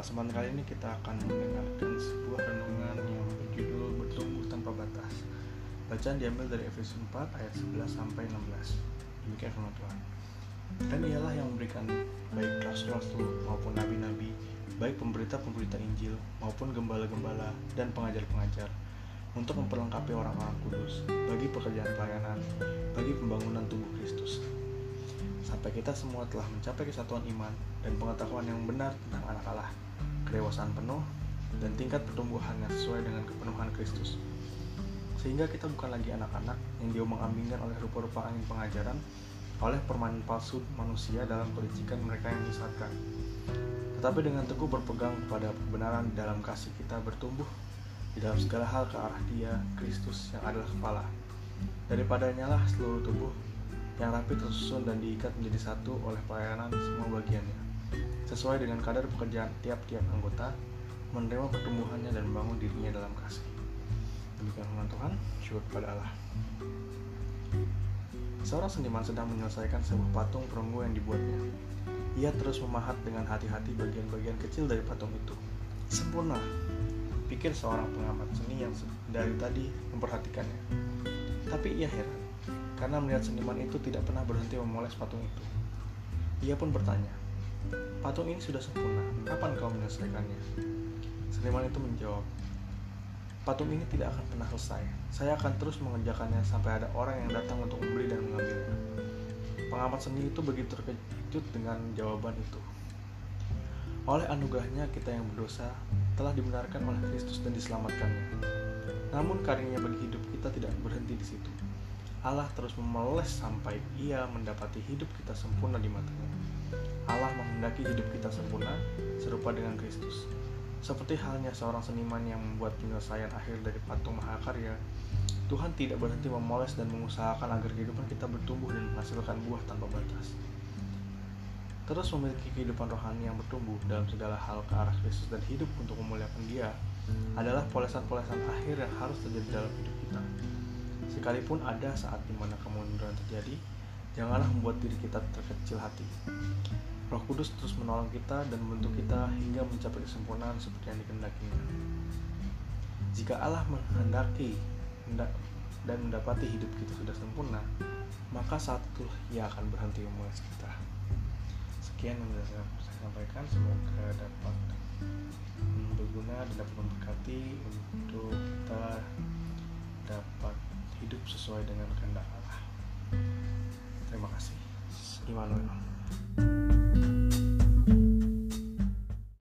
kali ini kita akan mendengarkan sebuah renungan yang berjudul Bertumbuh Tanpa Batas. Bacaan diambil dari Efesus 4 ayat 11 sampai 16. Demikian firman Tuhan. Dan ialah yang memberikan baik rasul-rasul maupun nabi-nabi, baik pemberita-pemberita Injil maupun gembala-gembala dan pengajar-pengajar untuk memperlengkapi orang-orang kudus bagi pekerjaan pelayanan, bagi pembangunan tubuh Kristus. Sampai kita semua telah mencapai kesatuan iman dan pengetahuan yang benar tentang anak Allah kedewasaan penuh, dan tingkat pertumbuhan yang sesuai dengan kepenuhan Kristus. Sehingga kita bukan lagi anak-anak yang diomong-ambingkan oleh rupa-rupa angin pengajaran oleh permainan palsu manusia dalam kelicikan mereka yang menyesatkan. Tetapi dengan teguh berpegang kepada kebenaran dalam kasih kita bertumbuh di dalam segala hal ke arah dia, Kristus yang adalah kepala. Daripadanya lah seluruh tubuh yang rapi tersusun dan diikat menjadi satu oleh pelayanan semua bagiannya sesuai dengan kadar pekerjaan tiap-tiap anggota, menerima pertumbuhannya dan membangun dirinya dalam kasih. Demikian firman Tuhan, syukur kepada Allah. Seorang seniman sedang menyelesaikan sebuah patung perunggu yang dibuatnya. Ia terus memahat dengan hati-hati bagian-bagian kecil dari patung itu. Sempurna, pikir seorang pengamat seni yang dari tadi memperhatikannya. Tapi ia heran, karena melihat seniman itu tidak pernah berhenti memoles patung itu. Ia pun bertanya, Patung ini sudah sempurna, kapan kau menyelesaikannya? Seniman itu menjawab, Patung ini tidak akan pernah selesai. Saya akan terus mengerjakannya sampai ada orang yang datang untuk membeli dan mengambilnya. Pengamat seni itu begitu terkejut dengan jawaban itu. Oleh anugerahnya kita yang berdosa telah dibenarkan oleh Kristus dan diselamatkannya. Namun karyanya bagi hidup kita tidak berhenti di situ. Allah terus memeles sampai ia mendapati hidup kita sempurna di matanya. Allah menghendaki hidup kita sempurna, serupa dengan Kristus. Seperti halnya seorang seniman yang membuat penyelesaian akhir dari patung mahakarya, Tuhan tidak berhenti memoles dan mengusahakan agar kehidupan kita bertumbuh dan menghasilkan buah tanpa batas. Terus memiliki kehidupan rohani yang bertumbuh dalam segala hal ke arah Kristus dan hidup untuk memuliakan Dia adalah polesan-polesan akhir yang harus terjadi dalam hidup kita. Sekalipun ada saat di mana kemunduran terjadi, janganlah membuat diri kita terkecil hati. Roh Kudus terus menolong kita dan membentuk kita hingga mencapai kesempurnaan seperti yang dikehendakinya. Jika Allah menghendaki dan mendapati hidup kita sudah sempurna, maka saat itu Ia akan berhenti memulai kita. Sekian yang saya sampaikan, semoga dapat berguna dan dapat memberkati untuk sesuai dengan kehendak Allah. Terima kasih. Immanuel.